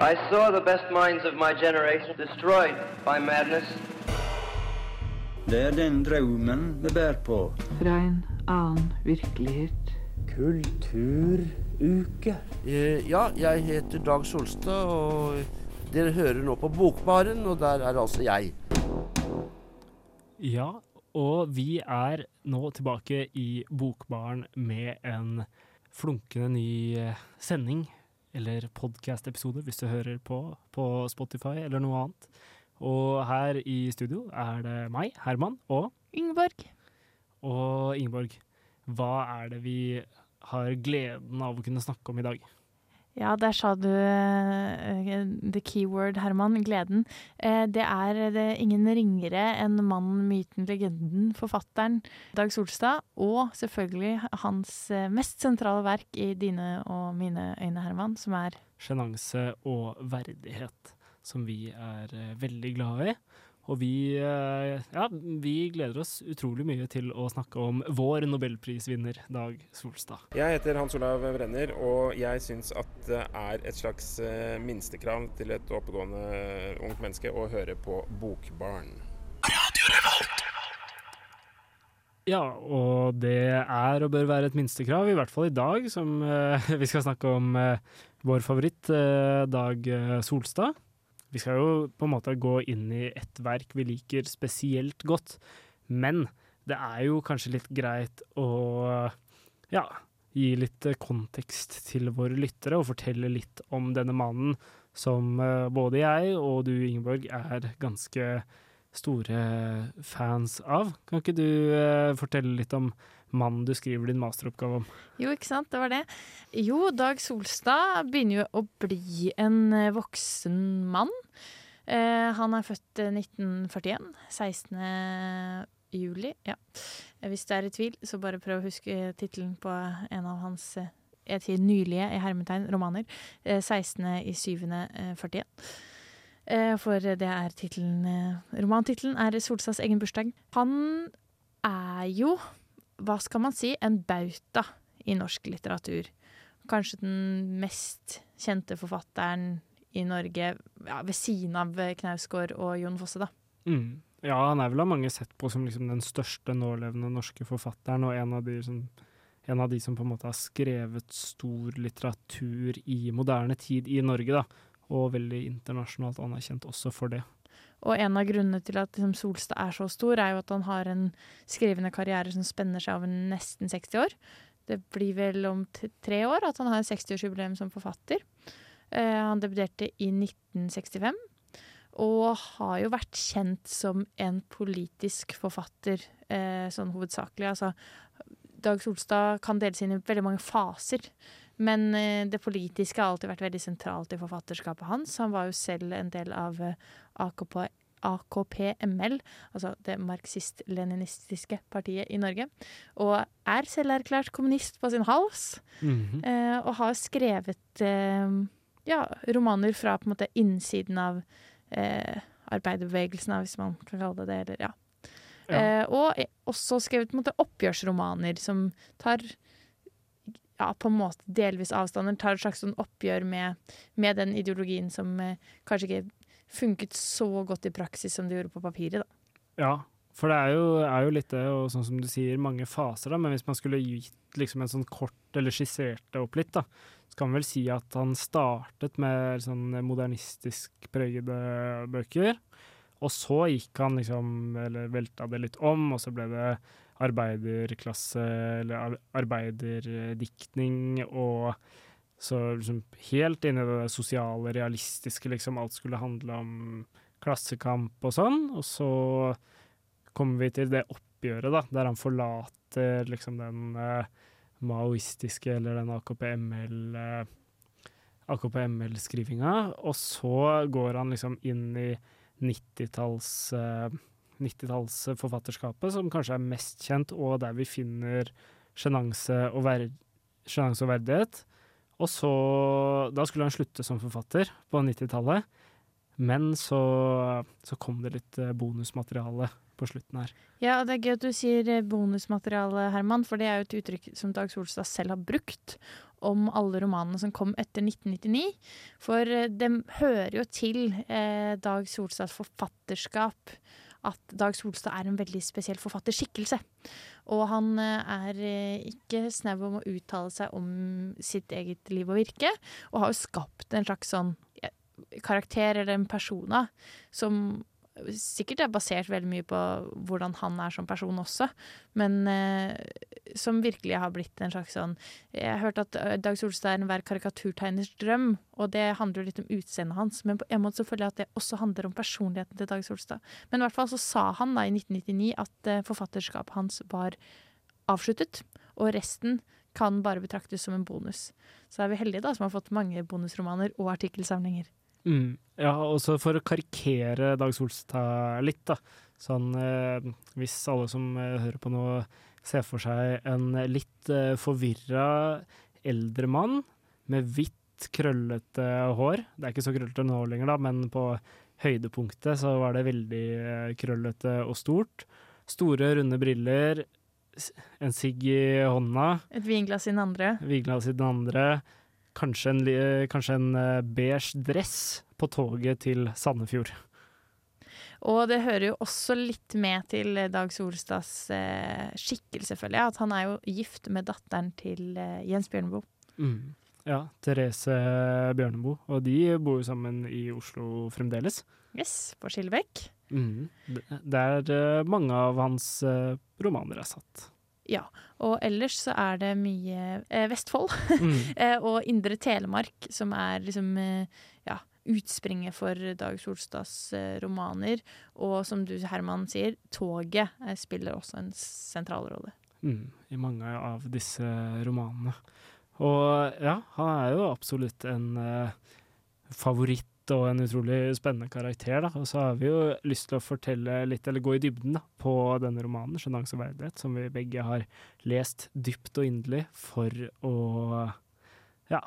I saw the best minds of my generation destroyed by madness. Det er den drømmen vi bærer på. Fra en annen virkelighet. Kulturuke. Eh, Ja, jeg heter Dag Solstad, og dere hører nå på Bokbaren, og der er altså jeg. Ja, og vi er nå tilbake i Bokbaren med en flunkende ny eh, sending, eller podcast-episode, hvis du hører på på Spotify eller noe annet. Og her i studio er det meg, Herman, og, Ingeborg. og Ingeborg. Hva er det vi har gleden av å kunne snakke om i dag? Ja, der sa du uh, the keyword, Herman. Gleden. Uh, det er det ingen ringere enn mannen, myten, legenden, forfatteren Dag Solstad. Og selvfølgelig hans mest sentrale verk i dine og mine øyne, Herman, som er Sjenanse og verdighet, som vi er veldig glad i. Og vi, eh, ja, vi gleder oss utrolig mye til å snakke om vår nobelprisvinner, Dag Solstad. Jeg heter Hans Olav Brenner, og jeg syns at det er et slags eh, minstekrav til et oppegående ungt menneske å høre på Bokbarn. Ja, og det er og bør være et minstekrav, i hvert fall i dag, som eh, vi skal snakke om eh, vår favoritt, eh, Dag eh, Solstad. Vi skal jo på en måte gå inn i et verk vi liker spesielt godt, men det er jo kanskje litt greit å ja, gi litt eh, kontekst til våre lyttere og fortelle litt om denne mannen som eh, både jeg og du, Ingeborg, er ganske store fans av. Kan ikke du eh, fortelle litt om mannen du skriver din masteroppgave om? Jo, ikke sant, det var det. Jo, Dag Solstad begynner jo å bli en eh, voksen mann. Eh, han er født eh, 1941. 16. juli. Ja. Eh, Hvis du er i tvil, så bare prøv å huske tittelen på en av hans eh, jeg sier nylige i hermetegn romaner. Eh, 16. i 7. eh, 41. Eh, For det er tittelen eh, Romantittelen er Solstads egen bursdag. Han er jo hva skal man si, en bauta i norsk litteratur. Kanskje den mest kjente forfatteren i Norge, ja, ved siden av Knausgård og Jon Fosse, da. Mm. Ja, han er vel av mange sett på som liksom den største nålevende norske forfatteren, og en av, de som, en av de som på en måte har skrevet stor litteratur i moderne tid i Norge, da. Og veldig internasjonalt anerkjent også for det. Og en av grunnene til at liksom, Solstad er så stor, er jo at han har en skrivende karriere som spenner seg over nesten 60 år. Det blir vel om tre år at han har 60-årsjubileum som forfatter. Eh, han debuterte i 1965, og har jo vært kjent som en politisk forfatter, eh, sånn hovedsakelig. Altså, Dag Solstad kan deles inn i veldig mange faser. Men eh, det politiske har alltid vært veldig sentralt i forfatterskapet hans. Han var jo selv en del av eh, AKP, AKP-ML, altså det marxist-leninistiske partiet i Norge. Og er selverklært kommunist på sin hals. Mhm. Eh, og har skrevet eh, ja, romaner fra på en måte innsiden av eh, arbeiderbevegelsen, hvis man kan kalle det det. Eller, ja. Ja. Eh, og også skrevet på en måte, oppgjørsromaner som tar ja, på en måte delvis avstander, tar et slags sånn oppgjør med, med den ideologien som eh, kanskje ikke funket så godt i praksis som det gjorde på papiret. Da. Ja, for det er jo, er jo litt det, og sånn som du sier, mange faser, da. Men hvis man skulle gitt liksom en sånn kort, eller skissert det opp litt, da, så kan man vel si at han startet med sånn modernistisk pregede bøker. Og så gikk han liksom, eller velta det litt om, og så ble det arbeiderklasse, eller arbeiderdiktning, og så liksom helt inn i det sosiale, realistiske, liksom alt skulle handle om klassekamp og sånn. Og så kommer vi til det oppgjøret, da, der han forlater liksom den eh, maoistiske, eller den AKP-ML eh, AKP-ML-skrivinga, og så går han liksom inn i 90-talls eh, 90-tallsforfatterskapet, som kanskje er mest kjent, og der vi finner sjenanse og, ver og verdighet. Og så Da skulle han slutte som forfatter på 90-tallet, men så, så kom det litt eh, bonusmateriale på slutten her. Ja, og det er gøy at du sier eh, bonusmateriale, Herman, for det er jo et uttrykk som Dag Solstad selv har brukt om alle romanene som kom etter 1999. For eh, det hører jo til eh, Dag Solstads forfatterskap at Dag Solstad er en veldig spesiell forfatterskikkelse. Og han eh, er eh, ikke snau om å uttale seg om sitt eget liv og virke, og har jo skapt en slags sånn karakter eller en persona som sikkert er basert veldig mye på hvordan han er som person også, men eh, som virkelig har blitt en slags sånn Jeg har hørt at eh, Dag Solstad er enhver karikaturtegners drøm, og det handler jo litt om utseendet hans, men på en måte så føler jeg at det også handler om personligheten til Dag Solstad. Men i hvert fall så sa han da i 1999 at eh, forfatterskapet hans var avsluttet, og resten kan bare betraktes som en bonus. Så er vi heldige da som har fått mange bonusromaner og artikkelsamlinger. Mm. Ja, også for å karikere Dag Solstad litt, da. Sånn eh, hvis alle som eh, hører på nå ser for seg en litt eh, forvirra eldre mann med hvitt, krøllete hår. Det er ikke så krøllete nå lenger, da, men på høydepunktet så var det veldig eh, krøllete og stort. Store, runde briller, en sigg i hånda, Et vinglass i den andre. vinglass i den andre. Kanskje en, kanskje en eh, beige dress på toget til Sandefjord. Og det hører jo også litt med til Dag Solstads eh, skikkelse, føler jeg. At han er jo gift med datteren til eh, Jens Bjørneboe. Mm. Ja, Therese Bjørneboe. Og de bor jo sammen i Oslo fremdeles. Yes, på Skillebekk. Mm. Der eh, mange av hans eh, romaner er satt. Ja. Og ellers så er det mye eh, Vestfold Mm. eh, og Indre Telemark som er liksom eh, ja, utspringet for Dag Solstads eh, romaner. Og som du, Herman, sier, toget spiller også en sentral rolle. Mm. I mange av disse romanene. Og ja, han er jo absolutt en eh, favoritt og en utrolig spennende karakter. Da. Og så har vi jo lyst til å fortelle litt, eller gå i dybden da, på denne romanen, 'Sjenanse og verdighet', som vi begge har lest dypt og inderlig for å ja,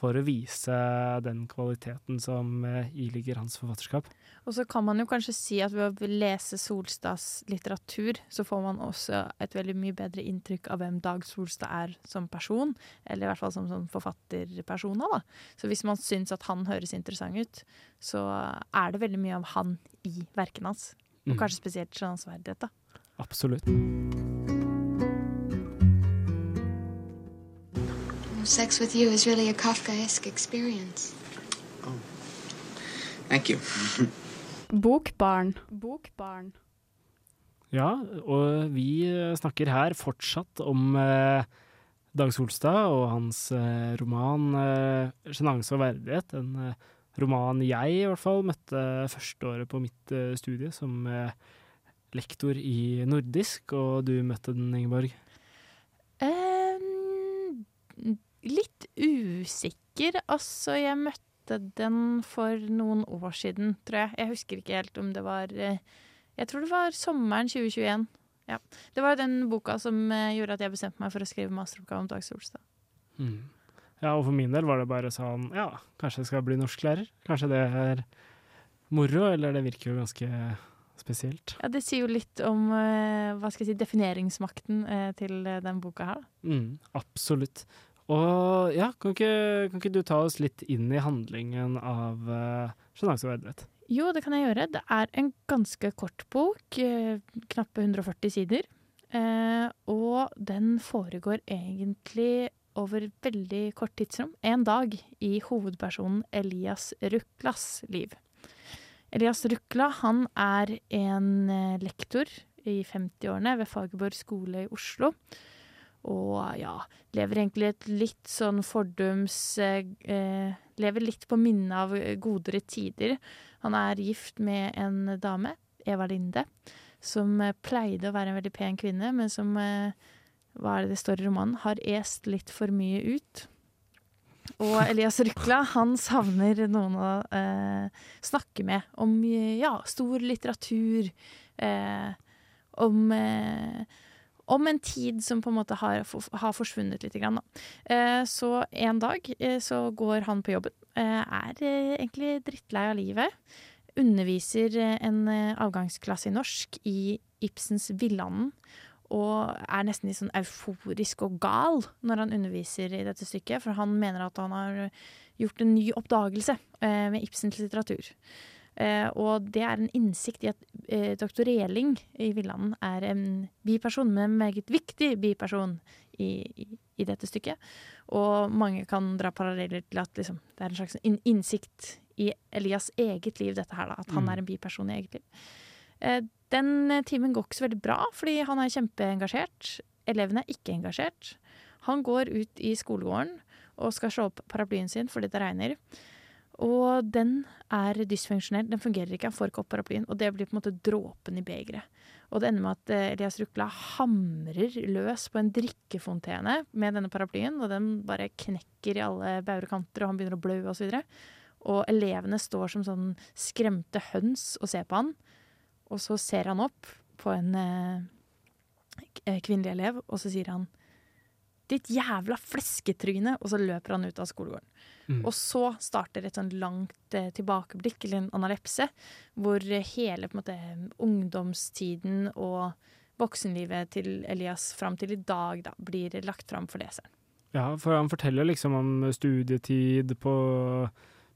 for å vise den kvaliteten som eh, iligger hans forfatterskap. Og så kan man jo kanskje si at ved å lese Solstads litteratur, så får man også et veldig mye bedre inntrykk av hvem Dag Solstad er som person, eller i hvert fall som som forfatterpersona, da. Så hvis man syns at han høres interessant ut, så er det veldig mye av han i verkene hans. Og Mm. kanskje spesielt skjønnsverdighet, da. Absolutt. Sex with you is really a Kafkaesque experience. Oh. Thank you. Bokbarn. Bokbarn. Ja, og vi snakker her fortsatt om eh, Dag Solstad og hans eh, roman eh, 'Sjenanse og verdighet'. En eh, roman jeg i hvert fall møtte første året på mitt eh, studie som eh, lektor i nordisk, og du møtte den, Ingeborg. Ehm, litt usikker. Altså, jeg møtte den for noen år siden, tror jeg. Jeg husker ikke helt om det var eh, Jeg tror det var sommeren 2021. Ja. Det var den boka som eh, gjorde at jeg bestemte meg for å skrive masteroppgave om Dag Solstad. Mm. Ja, og for min del var det bare sånn Ja, kanskje jeg skal bli norsklærer? Kanskje det er moro, eller det virker jo ganske spesielt. Ja, det sier jo litt om eh, hva skal jeg si, defineringsmakten til den boka her. Mm, absolutt. Og ja, kan ikke, kan ikke du ta oss litt inn i handlingen av uh, og verdighet'? Jo, det kan jeg gjøre. Det er en ganske kort bok, eh, knappe 140 sider. Eh, og den foregår egentlig over veldig kort tidsrom. En dag i hovedpersonen Elias Ruklas liv. Elias Rukla han er en eh, lektor i 50-årene ved Fagerborg skole i Oslo. Og ja, lever egentlig et litt sånn fordums eh, eh, Lever litt på minnet av godere tider. Han er gift med en dame, Eva Linde, som eh, pleide å være en veldig pen kvinne, men som, eh, hva er det det står i romanen, har est litt for mye ut. Og Elias Rykla, han savner noen å eh, snakke med om ja, stor litteratur, eh, om om en tid som på en måte har, har forsvunnet litt. Grann. Eh, så en dag eh, så går han på jobben, eh, er eh, egentlig drittlei av livet. Underviser en avgangsklasse i norsk i Ibsens Villanden. Og er nesten litt sånn euforisk og gal når han underviser i dette stykket. For han mener at han har gjort en ny oppdagelse med Ibsens litteratur. Eh, og det er en innsikt i at eh, doktor Reling i Villanden er en biperson, men en meget viktig biperson i, i, i dette stykket. Og mange kan dra paralleller til at liksom, det er en slags in innsikt i Elias eget liv, dette her, da. At han Mm. er en biperson i eget liv. Eh, den timen går ikke så veldig bra, fordi han er kjempeengasjert. Elevene er ikke engasjert. Han går ut i skolegården og skal slå opp paraplyen sin fordi det regner. Og den er dysfunksjonell, den fungerer ikke, han får ikke opp paraplyen. Og det blir på en måte dråpen i begeret. Og det ender med at eh, Elias Rukla hamrer løs på en drikkefontene med denne paraplyen, og den bare knekker i alle bauger og kanter, og han begynner å blø og så. Og elevene står som sånn skremte høns og ser på han. Og så ser han opp på en eh, eh, kvinnelig elev, og så sier han 'ditt jævla flesketryne', og så løper han ut av skolegården. Mm. Og så starter et sånn langt eh, tilbakeblikk, eller en analepse, hvor eh, hele måte, ungdomstiden og voksenlivet til Elias fram til i dag da, blir lagt fram for leseren. Ja, for han forteller liksom om studietid på,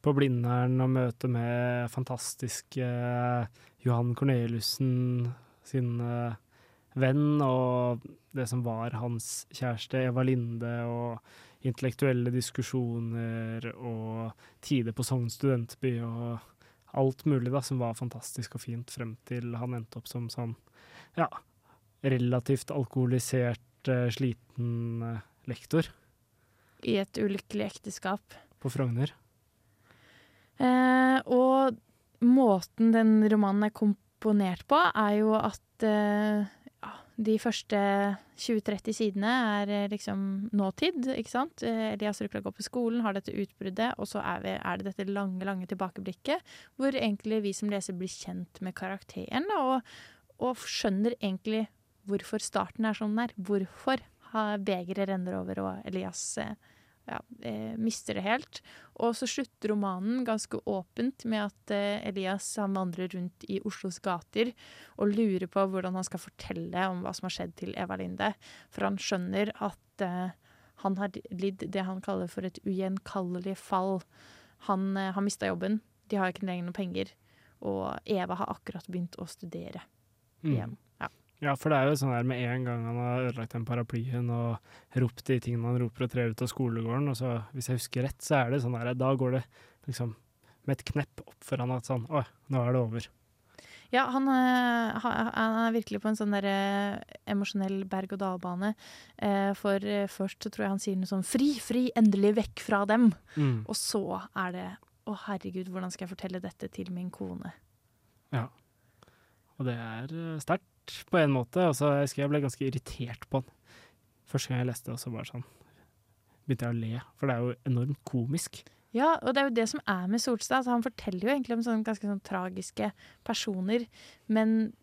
på Blindern og møte med fantastiske Johan Corneliussen, sin eh, venn, og det som var hans kjæreste Eva Linde, og intellektuelle diskusjoner og tider på Sogn studentby og alt mulig da, som var fantastisk og fint frem til han endte opp som sånn, ja, relativt alkoholisert, eh, sliten eh, lektor I et ulykkelig ekteskap. på Frogner. Eh, og måten den romanen er komponert på, er jo at eh, de første 20-30 sidene er eh, liksom nåtid, ikke sant? Eh, Elias Rukla går på skolen, har dette utbruddet, og så er, vi, er det dette lange, lange tilbakeblikket, hvor egentlig vi som leser blir kjent med karakteren, da, og, og skjønner egentlig hvorfor starten er sånn den er. Hvorfor begeret renner over, og Elias eh, ja, eh, mister det helt. Og så slutter romanen ganske åpent med at eh, Elias han vandrer rundt i Oslos gater og lurer på hvordan han skal fortelle om hva som har skjedd til Eva Linde. For han skjønner at eh, han har lidd det han kaller for et ugjenkallelig fall. Han eh, har mista jobben, de har ikke lenger noen penger, og Eva har akkurat begynt å studere igjen. Ja. Ja, for det er jo sånn her med en gang han har ødelagt den paraplyen og ropt de tingene han roper og trer ut av skolegården, og så, hvis jeg husker rett, så er det sånn her, da går det liksom med et knepp opp for han at sånn, å, nå er det over. Ja, han, eh, han er virkelig på en sånn der eh, emosjonell berg-og-dal-bane. Eh, for først så tror jeg han sier noe sånn 'fri, fri, endelig vekk fra dem'. Mm. Og så er det 'å herregud, hvordan skal jeg fortelle dette til min kone'? Ja. Og det er eh, sterkt på en måte. Altså, jeg husker jeg ble ganske irritert på den. Første gang jeg leste det, og så bare sånn begynte jeg å le, for det er jo enormt komisk. Ja, og det er jo det som er med Solstad. Altså, han forteller jo egentlig om sånne ganske sånn tragiske personer, men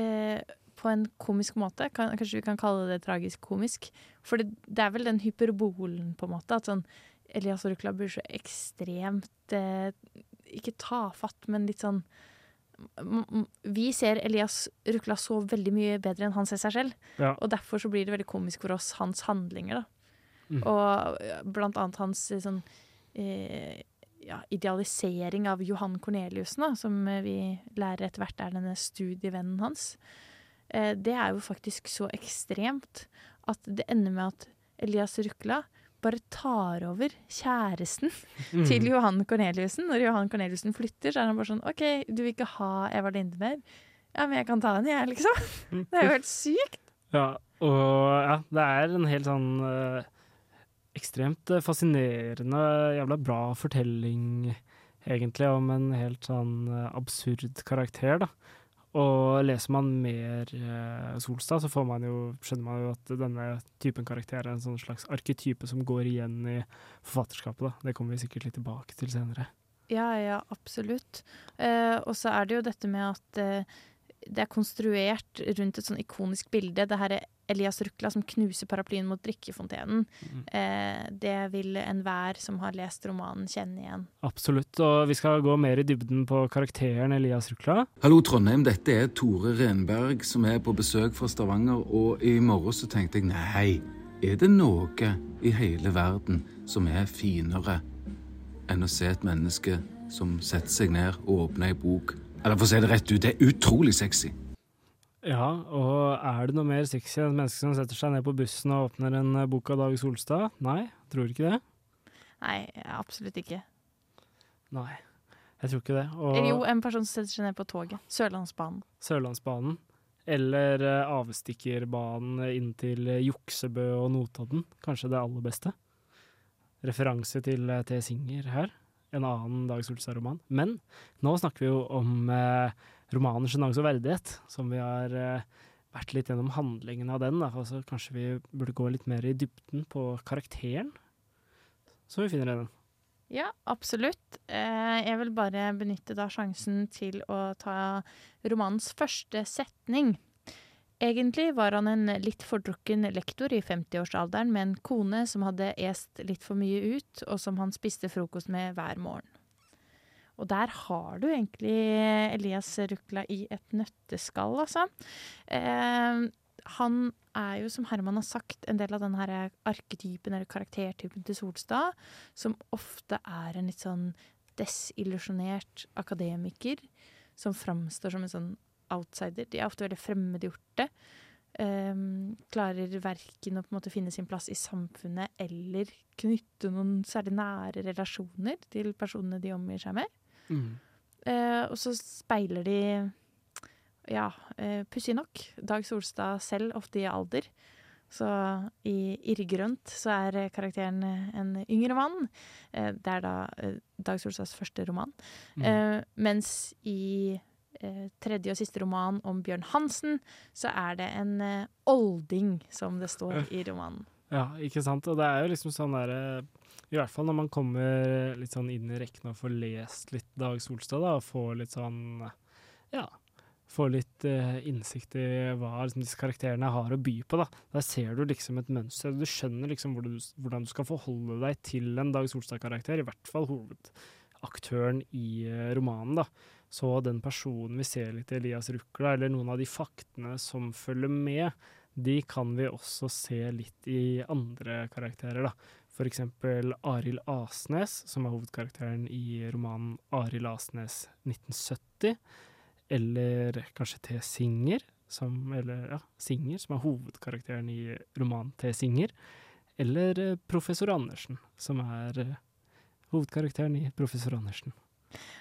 eh, på en komisk måte. Kan, kanskje vi kan kalle det tragisk-komisk. For det, det er vel den hyperbolen, på en måte. At sånn Elias Rukla blir så ekstremt eh, Ikke tafatt, men litt sånn Vi ser Elias Rukla så veldig mye bedre enn han ser seg selv. Ja. Og derfor så blir det veldig komisk for oss, hans handlinger, da. Mm. Og blant annet hans eh, sånn eh, ja, idealisering av Johan Corneliussen, da, som eh, vi lærer etter hvert er denne studievennen hans. Eh, det er jo faktisk så ekstremt at det ender med at Elias Rukla bare tar over kjæresten Mm. til Johan Corneliussen. Når Johan Corneliussen flytter, så er han bare sånn OK, du vil ikke ha Eva Linde mer? Ja, men jeg kan ta henne, jeg, liksom. Det er jo helt sykt. Ja, og ja, det er en helt sånn øh, ekstremt eh, fascinerende, jævla bra fortelling, egentlig, om en helt sånn øh, absurd karakter, da. Og leser man mer eh, Solstad, så man jo, skjønner man jo at denne typen karakter er en sånn slags arketype som går igjen i forfatterskapet. da. Det kommer vi sikkert litt tilbake til senere. Ja, ja, absolutt. Eh, og så er det jo dette med at eh, det er konstruert rundt et sånn ikonisk bilde. Det her Elias Rukla som knuser paraplyen mot drikkefontenen. Mm. Eh, det vil enhver som har lest romanen, kjenne igjen. Absolutt. Og vi skal gå mer i dybden på karakteren Elias Rukla. Hallo Trondheim, dette er Tore Renberg som er på besøk fra Stavanger. Og i morgen så tenkte jeg nei, er det noe i hele verden som er finere enn å se et menneske som setter seg ned og åpner ei bok? Eller for å si det rett ut, det er utrolig sexy. Ja, og er det noe mer sexy enn et menneske som setter seg ned på bussen og åpner en eh, bok av Dag Solstad? Nei, tror ikke det. Nei, absolutt ikke. Nei, jeg tror ikke det. Og Eller jo, en person som setter seg ned på toget. Sørlandsbanen. Sørlandsbanen. Eller eh, avstikkerbanen inn til eh, Juksebø og Notodden. Kanskje det aller beste. Referanse til T. Singer her. En annen Dag Solstad-roman. Men nå snakker vi jo om eh, romanen 'Sjenanse og verdighet', som vi har eh, vært litt gjennom handlingen av den. Altså, kanskje vi burde gå litt mer i dybden på karakteren som vi finner i den. Ja, absolutt. Eh, jeg vil bare benytte da sjansen til å ta romanens første setning. Egentlig var han en litt fordrukken lektor i 50-årsalderen med en kone som hadde est litt for mye ut, og som han spiste frokost med hver morgen. Og der har du egentlig Elias Rukla i et nøtteskall, altså. Eh, han er jo, som Herman har sagt, en del av den her arketypen eller karaktertypen til Solstad, som ofte er en litt sånn desillusjonert akademiker som framstår som en sånn outsider. De er ofte veldig fremmedgjorte. Um, klarer verken å på en måte finne sin plass i samfunnet eller knytte noen særlig nære relasjoner til personene de omgir seg med. Mm. Eh, og så speiler de, ja, eh, pussig nok, Dag Solstad selv, ofte i alder. Så i Irrgrønt så er karakteren en yngre mann. Eh, det er da eh, Dag Solstads første roman. Mm. Eh, mens i eh, tredje og siste roman om Bjørn Hansen, så er det en eh, olding, som det står i romanen. Ja, ikke sant. Og det er jo liksom sånn derre I hvert fall når man kommer litt sånn inn i rekken og får lest litt Dag Solstad, da, og får litt sånn Ja. Får litt uh, innsikt i hva liksom, disse karakterene har å by på. da. Der ser du liksom et mønster. Du skjønner liksom hvor du, hvordan du skal forholde deg til en Dag Solstad-karakter. I hvert fall hovedaktøren i uh, romanen. da. Så den personen vi ser litt i Elias Rukla, eller noen av de faktene som følger med, de kan vi også se litt i andre karakterer. da. Eksempel Arild Asnes, som er hovedkarakteren i romanen Arild Asnes 1970. Eller kanskje T. Singer, som, eller, ja, Singer, som er hovedkarakteren i romanen T. Singer. Eller eh, Professor Andersen, som er eh, hovedkarakteren i Professor Andersen.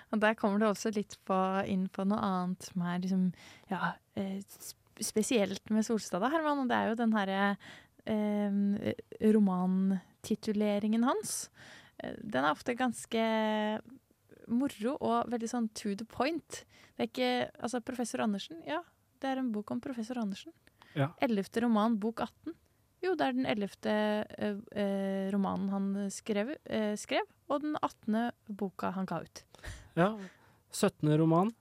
Og der kommer det også litt på, inn på noe annet som er liksom, ja, eh, spesielt med Solstad, da, Herman. Og det er jo den herre eh, romantituleringen hans. Eh, Den er ofte ganske moro og veldig sånn to the point. Det er ikke Altså, Professor Andersen, ja, det er en bok om professor Andersen. Ja. Ellevte roman, bok 18. Jo, det er den ellevte eh, eh, romanen han skrev, eh, skrev, og den 18. boka han ga ut. Ja. 17. roman.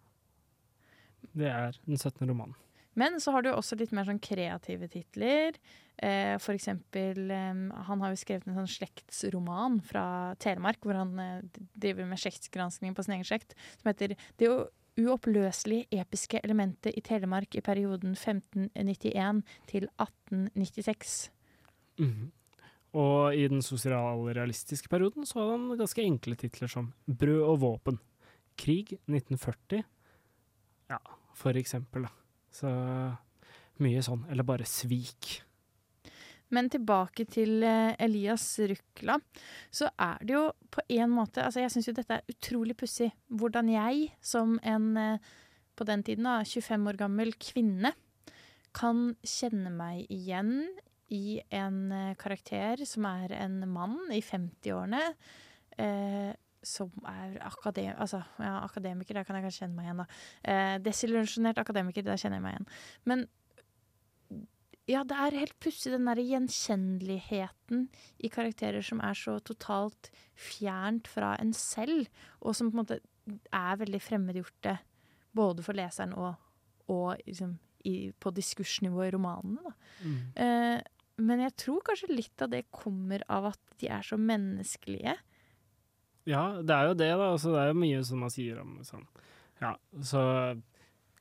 Det er den 17. romanen. Men så har du også litt mer sånn kreative titler. Eh, for eksempel eh, Han har jo skrevet en sånn slektsroman fra Telemark, hvor han eh, driver med slektsgranskning på sin egen slekt, som heter 'Det u- uoppløselige episke elementet i Telemark i perioden 1591 til 1896'. Mhm. Og i den sosialrealistiske perioden så hadde han ganske enkle titler som Brød og våpen, Krig 1940, ja, for eksempel. Da. Så mye sånn. Eller bare Svik. Men tilbake til eh, Elias Rukla, så er det jo på en måte Altså, jeg syns jo dette er utrolig pussig. Hvordan jeg, som en eh, på den tiden da, 25 år gammel kvinne, kan kjenne meg igjen i en eh, karakter som er en mann i 50-årene. Eh, som er akadem altså, ja, akademiker, der kan jeg kanskje kjenne meg igjen, da. Eh, desillusjonert akademiker, der kjenner jeg meg igjen. Men ja, det er helt pussig, den derre gjenkjenneligheten i karakterer som er så totalt fjernt fra en selv, og som på en måte er veldig fremmedgjorte både for leseren og, og liksom i, på diskursnivå i romanene. Da. Mm. Eh, men jeg tror kanskje litt av det kommer av at de er så menneskelige. Ja, det er jo det, da. Altså, det er jo mye som man sier om sånn Ja, så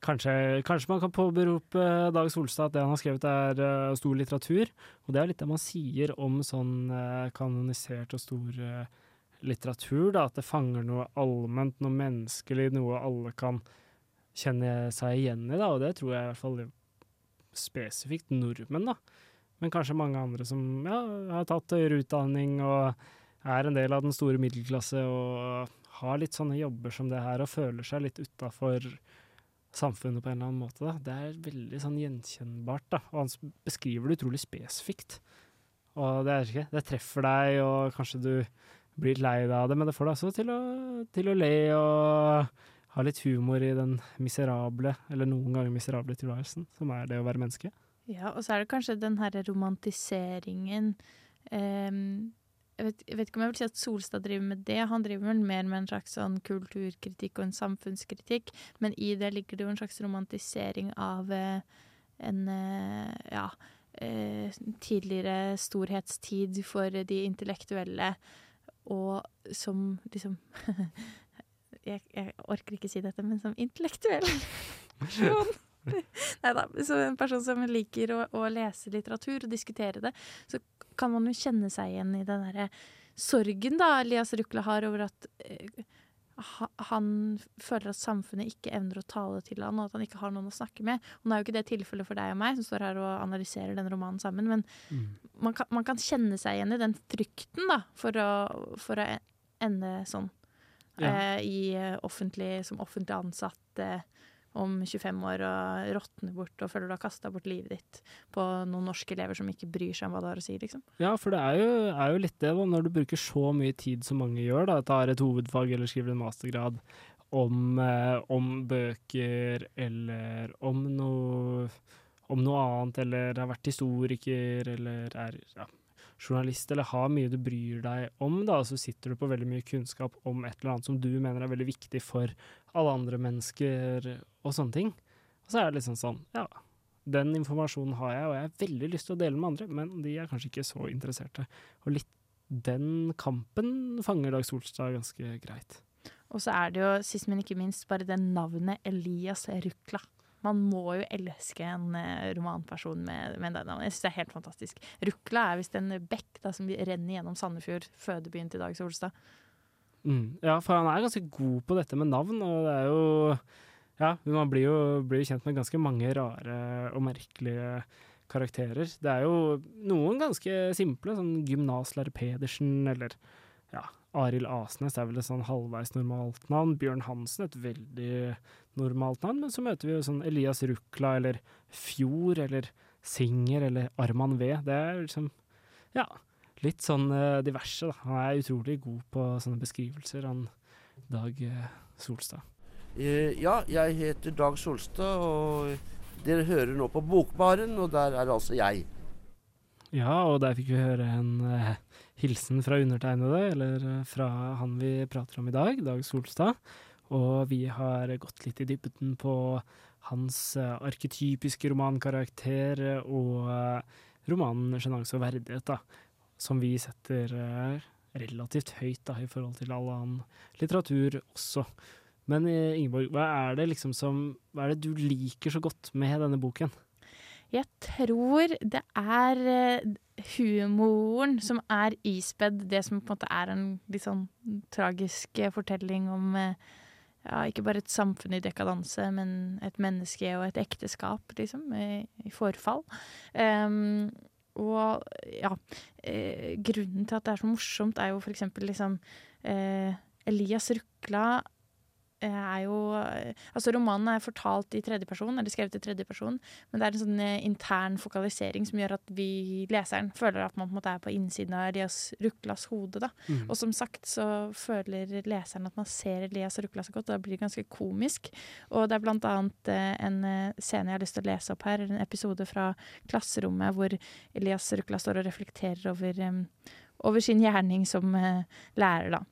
kanskje, kanskje man kan påberope Dag Solstad at det han har skrevet er uh, stor litteratur. Og det er litt det man sier om sånn uh, kanonisert og stor uh, litteratur, da. At det fanger noe allment, noe menneskelig, noe alle kan kjenne seg igjen i, da. Og det tror jeg i hvert fall spesifikt nordmenn, da. Men kanskje mange andre som ja, har tatt høyere utdanning og er en del av den store middelklasse og har litt sånne jobber som det her og føler seg litt utafor samfunnet på en eller annen måte. Da. Det er veldig sånn gjenkjennbart, da. og han beskriver det utrolig spesifikt. Og det, er det treffer deg, og kanskje du blir lei deg av det, men det får deg også til å, til å le og ha litt humor i den miserable, eller noen ganger miserable tilværelsen, som er det å være menneske. Ja, og så er det kanskje den herre romantiseringen um, jeg vet, jeg vet, ikke om jeg vil si at Solstad driver med det. Han driver vel mer med en slags sånn kulturkritikk og en samfunnskritikk, men i det ligger det jo en slags romantisering av eh, en eh, ja, eh, tidligere storhetstid for de intellektuelle, og som liksom jeg, jeg, orker ikke si dette, men som intellektuell person. Nei da. Så en person som liker å, å, lese litteratur og diskutere det, så kan man jo kjenne seg igjen i den derre sorgen da Elias Rukla har over at eh, han føler at samfunnet ikke evner å tale til han, og at han ikke har noen å snakke med. Og nå er jo ikke det tilfellet for deg og meg, som står her og analyserer den romanen sammen, men mm. man, kan, man, kan, kjenne seg igjen i den frykten da, for å, for å ende sånn. Ja. Eh, i eh, offentlig, som offentlig ansatt eh, om 25 år og råtner bort og føler du har kasta bort livet ditt på noen norske elever som ikke bryr seg om hva du har å si, liksom. Ja, for det er jo, er jo litt det, da, når du bruker så mye tid som mange gjør, da, tar et hovedfag eller skriver en mastergrad om, eh, om bøker eller om noe om noe annet, eller har vært historiker, eller er ja, journalist, eller har mye du bryr deg om, da, så sitter du på veldig mye kunnskap om et eller annet som du mener er veldig viktig for alle andre mennesker, og sånne ting. Og så er det liksom sånn, ja, den informasjonen har jeg, og jeg har veldig lyst til å dele med andre, men de er kanskje ikke så interesserte. Og litt den kampen fanger Dag Solstad ganske greit. Og så er det jo, sist men ikke minst, bare det navnet Elias Rukla. Man må jo elske en uh, romanperson med, med det navnet. Jeg syns det er helt fantastisk. Rukla er visst en bekk da, som renner gjennom Sandefjord, fødebyen til Dag Solstad. Mm. Ja, for han er ganske god på dette med navn, og det er jo Ja, man blir jo, blir kjent med ganske mange rare og merkelige karakterer. Det er jo noen ganske simple, sånn gymnaslærer Pedersen eller ja, Arild Asnes er vel et sånn halvveis normalt navn. Bjørn Hansen et veldig normalt navn. Men så møter vi jo sånn Elias Rukla eller Fjord eller Singer eller Arman V. Det er liksom Ja litt sånn uh, diverse, da. Han er utrolig god på sånne beskrivelser, han Dag uh, Solstad. Uh, ja, jeg heter Dag Solstad, og dere hører nå på Bokbaren, og der er altså jeg. Ja, og der fikk vi høre en hilsen fra undertegnede, eller fra han vi prater om i dag, Dag Solstad. Og vi har gått litt i dybden på hans arketypiske romankarakter og romanen 'Sjenanse og verdighet', da som vi setter eh, relativt høyt da, i forhold til all annen litteratur også. Men eh, Ingeborg, hva er det liksom som Hva er det du liker så godt med denne boken? Jeg tror det er eh, humoren som er ispedd det som på en måte er en litt sånn tragisk fortelling om ja, ikke bare et samfunn i dekadanse, men et menneske og et ekteskap, liksom, i, i forfall. Um, og ja, eh, grunnen til at det er så morsomt, er jo for eksempel liksom eh, Elias Rukla er jo eh, Altså, romanen er fortalt i tredjeperson, eller skrevet i tredjeperson, men det er en sånn eh, intern fokalisering som gjør at vi, leseren, føler at man på en måte er på innsiden av Elias Ruklas hode, da. Mm. Og som sagt så føler leseren at man ser Elias Rukla så godt, og da blir det ganske komisk. Og det er blant annet en scene jeg har lyst til å lese opp her, en episode fra klasserommet hvor Elias Rukla står og reflekterer over, over sin gjerning som lærer, da.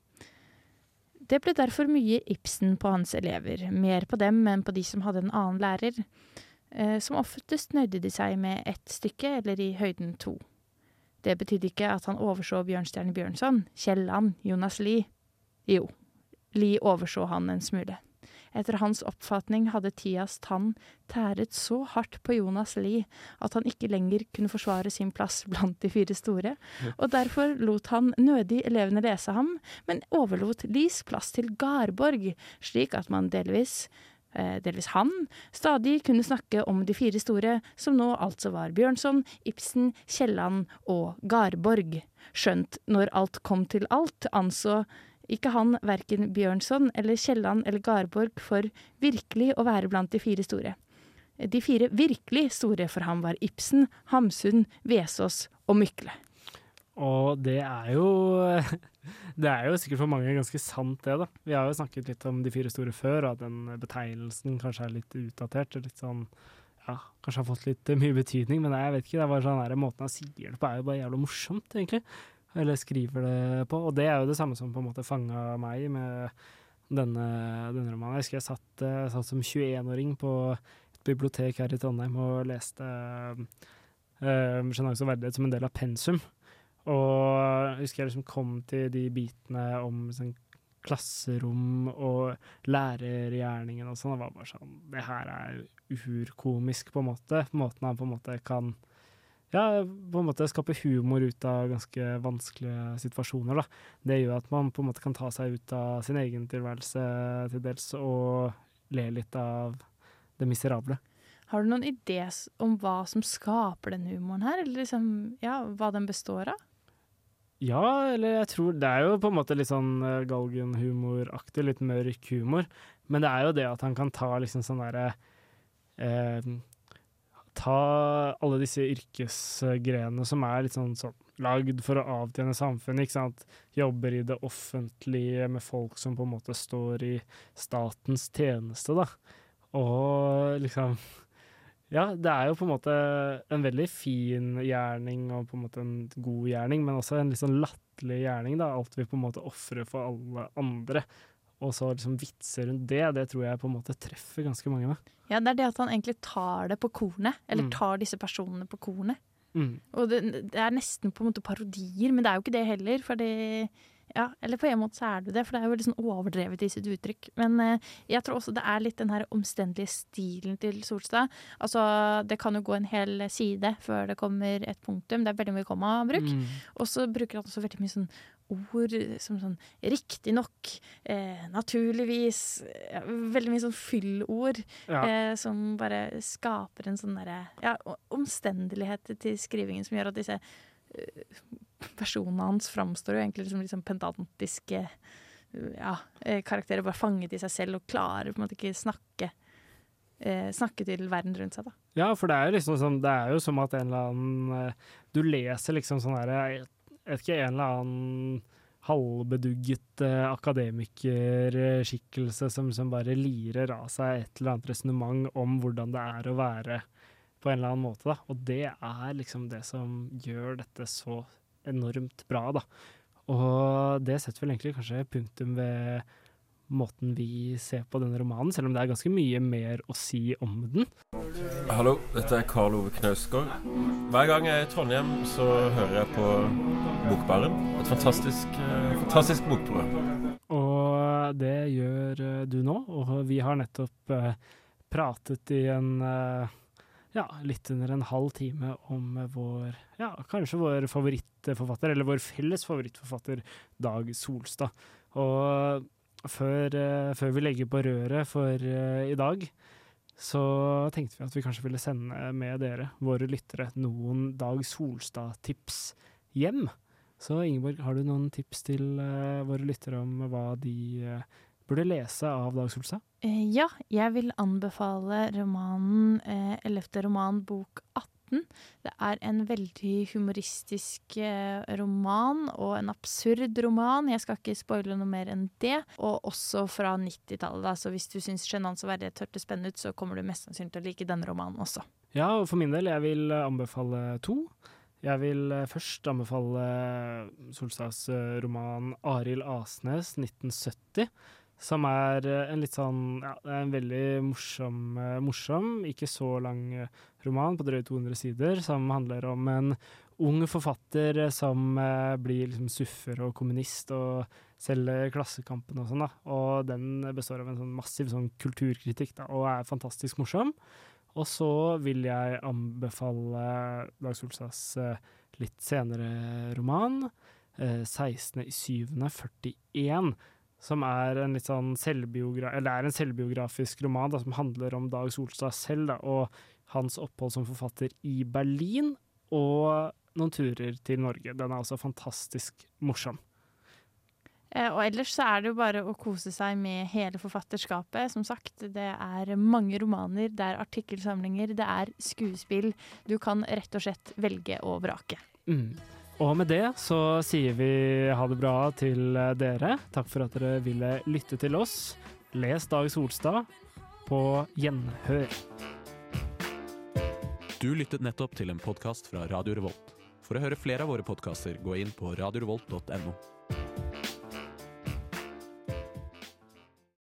Det ble derfor mye Ibsen på hans elever, mer på dem enn på de som hadde en annen lærer. Eh, som oftest nøyde de seg med ett stykke, eller i høyden to. Det betydde ikke at han overså Bjørnstjerne Bjørnson, Kielland, Jonas Lie. Jo, Lie overså han en smule. Etter hans oppfatning hadde Tias tann tæret så hardt på Jonas Lie at han ikke lenger kunne forsvare sin plass blant de fire store, og derfor lot han nødig elevene lese ham, men overlot Lies plass til Garborg, slik at man delvis eh, delvis han, stadig kunne snakke om de fire store, som nå altså var Bjørnson, Ibsen, Kielland og Garborg. Skjønt, når alt kom til alt, anså ikke han verken Bjørnson eller Kielland eller Garborg for virkelig å være blant de fire store. De fire virkelig store for ham var Ibsen, Hamsun, Vesaas og Mykle. Og det er jo Det er jo sikkert for mange ganske sant, det, da. Vi har jo snakket litt om de fire store før, og at den betegnelsen kanskje er litt utdatert. Litt sånn Ja, kanskje har fått litt mye betydning, men jeg vet ikke. Det er bare sånn der, måten han sier det på, er jo bare jævla morsomt, egentlig. Eller skriver det på. Og det er jo det samme som på en måte fanga meg med denne, denne romanen. Jeg husker jeg satt, jeg satt som 21-åring på et bibliotek her i Trondheim og leste Sjenanse og verdighet som en del av pensum. Og jeg husker jeg liksom kom til de bitene om sånn, klasserom og lærergjerningen og sånn. Det var bare sånn Det her er urkomisk, på en måte. Måten han på en måte kan ja, på en måte skape humor ut av ganske vanskelige situasjoner. Da. Det gjør at man på en måte kan ta seg ut av sin egen tilværelse til dels, og le litt av det miserable. Har du noen idé om hva som skaper den humoren her, eller liksom, ja, hva den består av? Ja, eller jeg tror Det er jo på en måte litt sånn galgenhumoraktig, litt mørk humor. Men det er jo det at han kan ta liksom sånn derre eh, Ta alle disse yrkesgrenene som er litt sånn, sånn lagd for å avtjene samfunnet, ikke sant. Jobber i det offentlige med folk som på en måte står i statens tjeneste, da. Og liksom ja, det er jo på en måte en veldig fin gjerning og på en måte en god gjerning, men også en litt sånn latterlig gjerning. da, Alt vi på en måte ofrer for alle andre. Og så liksom vitser rundt det, det tror jeg på en måte treffer ganske mange med. Ja, det er det at han egentlig tar det på kornet, eller Mm. tar disse personene på kornet. Mm. Og det, det er nesten på en måte parodier, men det er jo ikke det heller, fordi ja, eller på en måte så er det det, for det er jo veldig sånn overdrevet i sitt uttrykk. Men eh, jeg tror også det er litt den her omstendelige stilen til Solstad. Altså, det kan jo gå en hel side før det kommer et punktum. Det er veldig mye kommabruk. Mm. Og så bruker han også veldig mye sånn ord som sånn riktignok, eh, naturligvis ja, Veldig mye sånn fyllord Ja. eh, som bare skaper en sånn derre ja, omstendelighet til skrivingen som gjør at disse eh, personene hans framstår jo egentlig som liksom pedantiske eh, ja, eh, karakterer, bare fanget i seg selv og klarer på en måte ikke snakke eh, snakke til verden rundt seg, da. Ja, for det er liksom sånn Det er jo som at en eller annen eh, Du leser liksom sånn herre Jeg vet ikke, en eller annen halvbedugget eh, akademikerskikkelse som, som bare lirer av seg et eller annet resonnement om hvordan det er å være på en eller annen måte, da. Og det er liksom det som gjør dette så enormt bra, da. Og det setter vel egentlig kanskje punktum ved måten vi ser på denne romanen, selv om det er ganske mye mer å si om den. Hallo, dette er Karl Ove Knausgård. Hver gang jeg er i Trondheim, så hører jeg på Bokbaren. Et fantastisk, eh, fantastisk bokprogram. Og det gjør eh, du nå, og vi har nettopp eh, pratet i en ja, litt under en halv time om vår ja, kanskje vår favorittforfatter, eller vår felles favorittforfatter, Dag Solstad. Og før, eh, før vi legger på røret for eh, i dag, så tenkte vi at vi kanskje ville sende med dere, våre lyttere, noen Dag Solstad-tips hjem. Så Ingeborg, har du noen tips til eh, våre lyttere om hva de burde lese av Dag Solstad? Ja, jeg vil anbefale romanen eh, 11. roman, bok 18. Det er en veldig humoristisk eh, roman, og en absurd roman. Jeg skal ikke spoile noe mer enn det. Og også fra 90-tallet, så hvis du syns 'Sjenans og verdighet' hørtes spennende ut, så kommer du mest sannsynlig til å like denne romanen også. Ja, og for min del, jeg vil eh, anbefale to. Jeg vil eh, først anbefale Solstads roman 'Arild Asnes 1970', som er eh, en litt sånn ja, det er en veldig morsom, eh, morsom, ikke så lang eh, roman på drøye 200 sider, som handler om en ung forfatter som blir liksom suffer og kommunist og selger Klassekampen og sånn, da. Og den består av en sånn massiv sånn kulturkritikk, da, og er fantastisk morsom. Og så vil jeg anbefale Dag Solstads litt senere roman, eh, 16.07.41, som er en litt sånn selvbiogra eller er en selvbiografisk roman da, som handler om Dag Solstad selv da, og hans opphold som forfatter i Berlin, og noen turer til Norge. Den er altså fantastisk morsom. Eh, Og ellers så er det jo bare å kose seg med hele forfatterskapet. Som sagt, det er mange romaner, det er artikkelsamlinger, det er skuespill. Du kan rett og slett velge og vrake. Mm. Og med det så sier vi ha det bra til dere. Takk for at dere ville lytte til oss. Les Dag Solstad på gjenhør. Du lyttet nettopp til en podkast fra Radio Revolt. For å høre flere av våre podkaster, gå inn på radiorevolt.no.